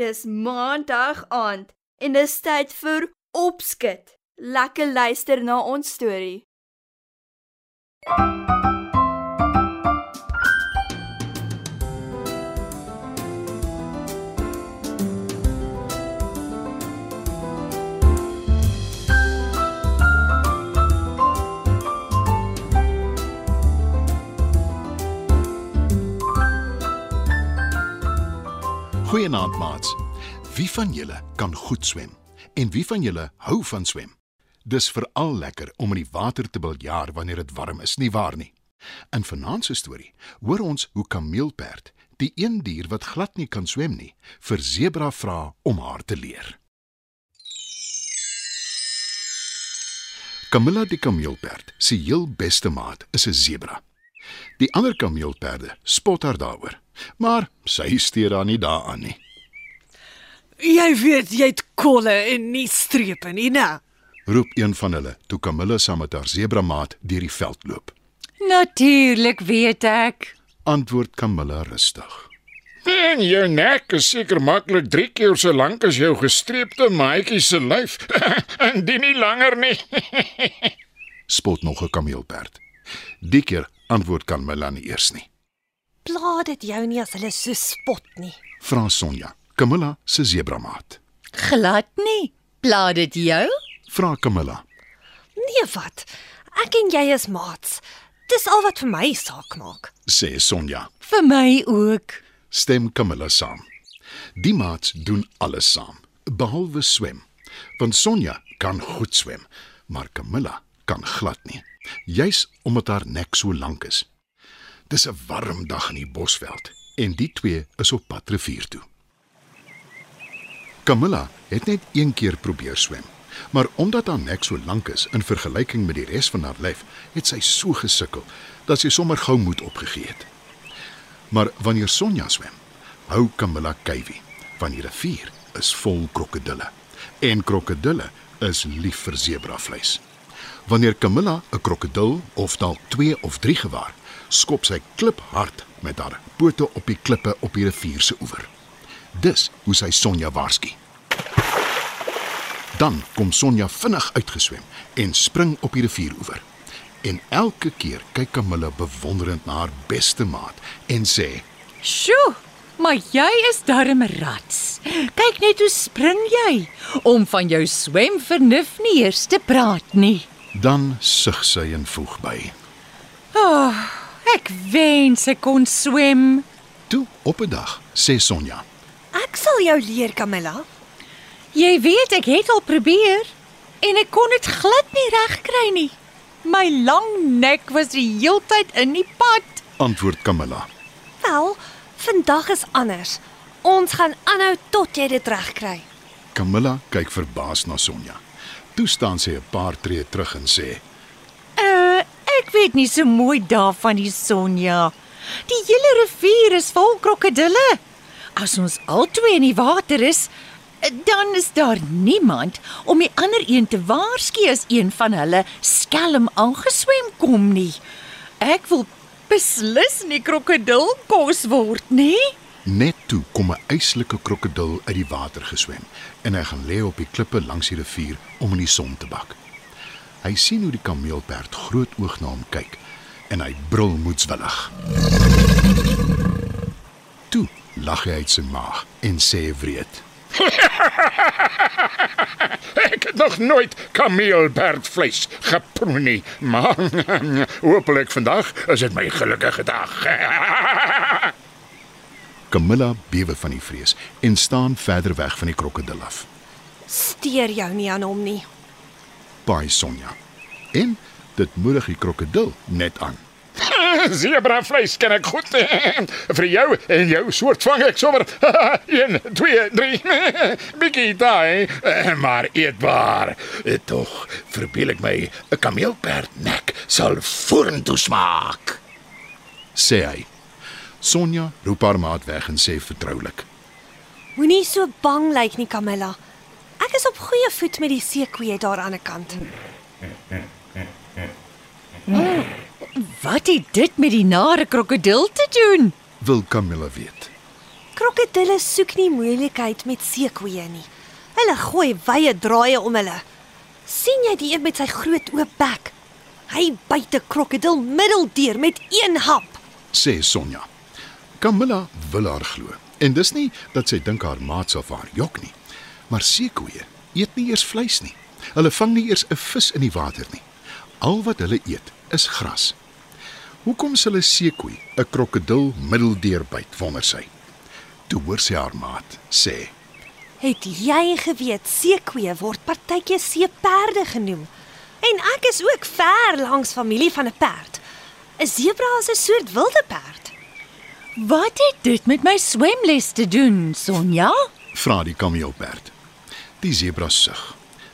Dis maandag aand en dis tyd vir opskud. Lekker luister na ons storie. Goeienaand maats. Wie van julle kan goed swem? En wie van julle hou van swem? Dis veral lekker om in die water te biljaar wanneer dit warm is, nie waar nie? In vanaand se storie hoor ons hoe kameelperd, die een dier wat glad nie kan swem nie, vir sebra vra om haar te leer. Camilla die kameelperd, sy heel beste maat is 'n sebra. Die ander kameelperde spot haar daaroor, maar sy steur haar nie daaraan nie. Jy weet jy het kolle en nie strepe nie, né? roep een van hulle toe Camilla saam met haar sebramaat deur die veld loop. Natuurlik weet ek. Antwoord Camilla rustig. En jou nek is seker maklik 3 keer so lank as jou gestreepte maatjie se lyf. en dit nie langer nie. Spot nog 'n kameelperd. Die keer antwoord Camilla nie eers nie. Pla dit jou nie as hulle so spot nie. Vra Sonja, Camilla se sebramaat. Glad nie. Pla dit jou? Vra Camilla. Nee, wat? Ek en jy is maats. Dis al wat vir my saak maak. Sê Sonja. Vir my ook. Stem Camilla saam. Die maats doen alles saam, behalwe swem. Want Sonja kan goed swem, maar Camilla kan glad nie. Juis omdat haar nek so lank is. Dis 'n warm dag in die bosveld en die twee is op pad rivier toe. Camilla het net een keer probeer swem, maar omdat haar nek so lank is in vergelyking met die res van haar lyf, het sy so gesukkel dat sy sommer gou moed opgegee het. Maar wanneer Sonja swem, hou Camilla kuiwie, want die rivier is vol krokodille en krokodille is lief vir sebravleis. Wanneer Camilla 'n krokodil of dalk 2 of 3 gewaar, skop sy kliphard met haar pote op die klippe op die rivier se oewer. Dis hoe sy Sonja waarsku. Dan kom Sonja vinnig uitgeswem en spring op die rivieroewer. En elke keer kyk Camilla bewonderend na haar beste maat en sê: Sjoe, maar jy is darm rats. Kyk net hoe spring jy om van jou swemvernuf nie eers te praat nie. Dan sug sy en voeg by. Ek wens ek kon swem. Toe op 'n dag sê Sonja: Ek sal jou leer, Camilla. Jy weet ek het al probeer en ek kon dit glad nie regkry nie. My lang nek was die heeltyd in die pad. Antwoord Camilla. Wel, vandag is anders. Ons gaan aanhou tot jy dit regkry. Camilla kyk verbaas na Sonja. Toe staan sy 'n paar tree terug en sê: Uh, ek weet nie so mooi daarvan die Sonja. Die hele rivier is vol krokodille. As ons albei in die water is, dan is daar niemand om die ander een te waarsku as een van hulle skelm aangeswem kom nie. Ek wil beslis nie krokodil kos word nie. Net toe kom 'n eislike krokodil uit die water geswem en hy gaan lê op die klippe langs die rivier om in die son te bak. Hy sien hoe die kameelperd groot oog na hom kyk en hy brul moedswillig. Toe lag hy uit sy maag en sê wreed: Ek het nog nooit kameelperdvleis geproe nie, maar hopelik vandag is dit my gelukkige dag. Camilla bewe van die vrees en staan verder weg van die krokodil af. Steer jou nie aan hom nie. Baai Sonja. En dit moedig die krokodil net aan. Zebra vleis ken ek goed. Vir jou en jou soort vang ek sommer 1 2 3 bietjie daai, maar eetbaar. Tog verbeel ek my 'n kameelperd nek sal vorentoe smaak. Sê hy. Sonja roep haar maat weg en sê vertroulik: Moenie so bang lyk nie, Camilla. Ek is op goeie voet met die seekoeie daar aan die kant. Wat het dit met die nare krokodil te doen? Wil Camilla weet. Krokodille soek nie moeilikheid met seekoeie nie. Hulle gooi wye draaie om hulle. sien jy die een met sy groot oop bek? Hy byt 'n krokodil middeldeur met een hap. sê Sonja. Camilla wil haar glo. En dis nie dat sy dink haar maat sal vir haar jok nie, maar seekoeie eet nie eers vleis nie. Hulle vang nie eers 'n vis in die water nie. Al wat hulle eet is gras. Hoekom sal 'n seekoei 'n krokodil middeldeur byt, wonder sy. Toe hoor sy haar maat sê: Het jy geweet seekoeie word partykeer seeperde genoem? En ek is ook ver langs familie van 'n perd. 'n Sebra is 'n soort wilde perd. Wat het dit met my swemles te doen, Sonja? Vra die kameelperd. Die sebra sug.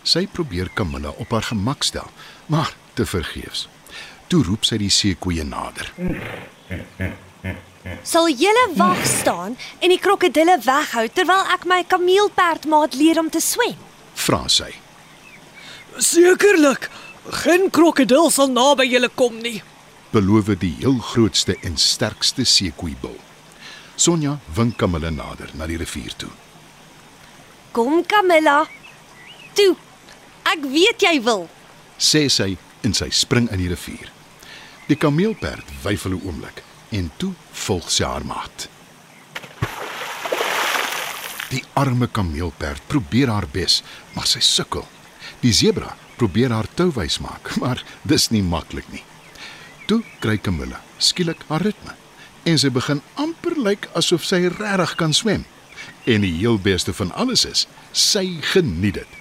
Sy probeer Camilla op haar gemak stel, maar te vergeefs. Toe roep sy die seekoeie nader. Sal julle wag staan en die krokodille weghou terwyl ek my kameelperdmaat leer om te swem? Vra sy. Sekerlik. Geen krokodil sal naby julle kom nie. Beloof die heel grootste en sterkste seekoeibil. Sonja wink Camilla nader na die rivier toe. Kom Camilla. Toe. Ek weet jy wil. Sê sy en sy spring in die rivier. Die kameelperd wyfel 'n oomblik en toe volg sy haar maat. Die arme kameelperd probeer haar bes, maar sy sukkel. Die sebra probeer haar touwys maak, maar dis nie maklik nie. Toe kry Camilla skielik haar ritme en sy begin amper lyk asof sy regtig kan swem. En die heel beste van alles is, sy geniet dit.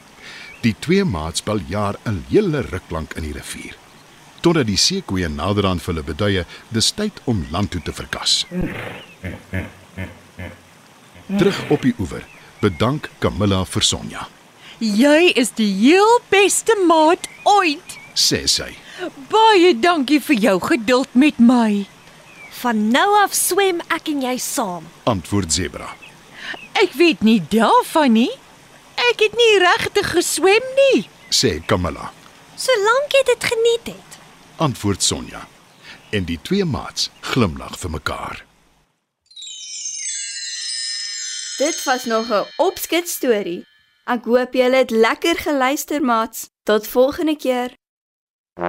Die twee maats bal jaar 'n hele ruk lank in die rivier. Totdat die seekoeie nader aan hulle beduie, dis tyd om land toe te verkas. Terug op die oewer, bedank Camilla vir Sonja. Jy is die heel beste maat ooit. Sê sy. Baie dankie vir jou geduld met my. Van nou af swem ek en jy saam. Antwoord Zebra. Ek weet nie daarvan nie. Ek het nie regtig geswem nie. Sê Camilla. Solank jy dit geniet het. Antwoord Sonja. En die twee maats glimlag vir mekaar. Dit was nog 'n opskets storie. Ek hoop julle het lekker geluister, maats. Tot volgende keer. Die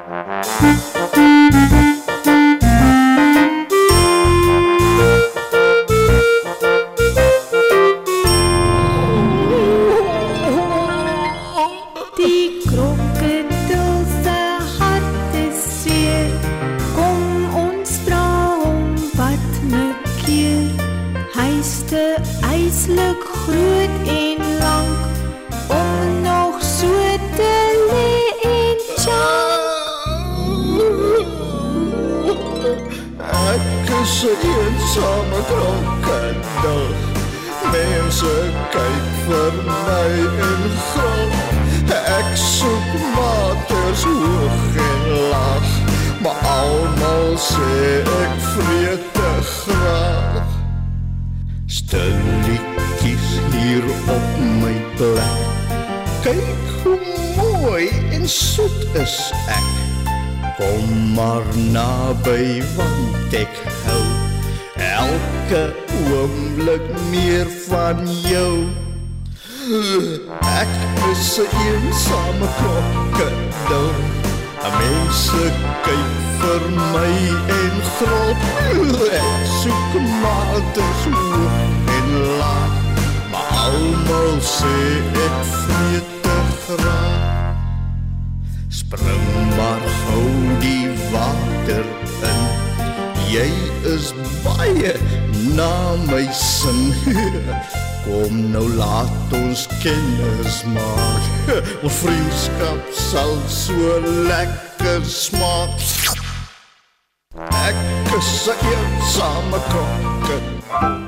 'n eensame krokodil. Mense kyk vir my en gril. Ek soek maters hoog en laag, maar almal sê ek vreet te graag. Stilletjies hier op my plek. Kyk hoe mooi en soet is ek. Kom maar naby want ek hou elke oomblik meer van jou. Ek is 'n eensame krokodil. Mense kyk vir my en grop. Ek soek maters hoog en laag, maar almal sê ek vreet te. Spring maar gou die water in. Jy is baie na my sin. Kom nou laat ons kennis maak. Ons vriendskap sal so lekker smaak. Ek is 'n eensame krokodil.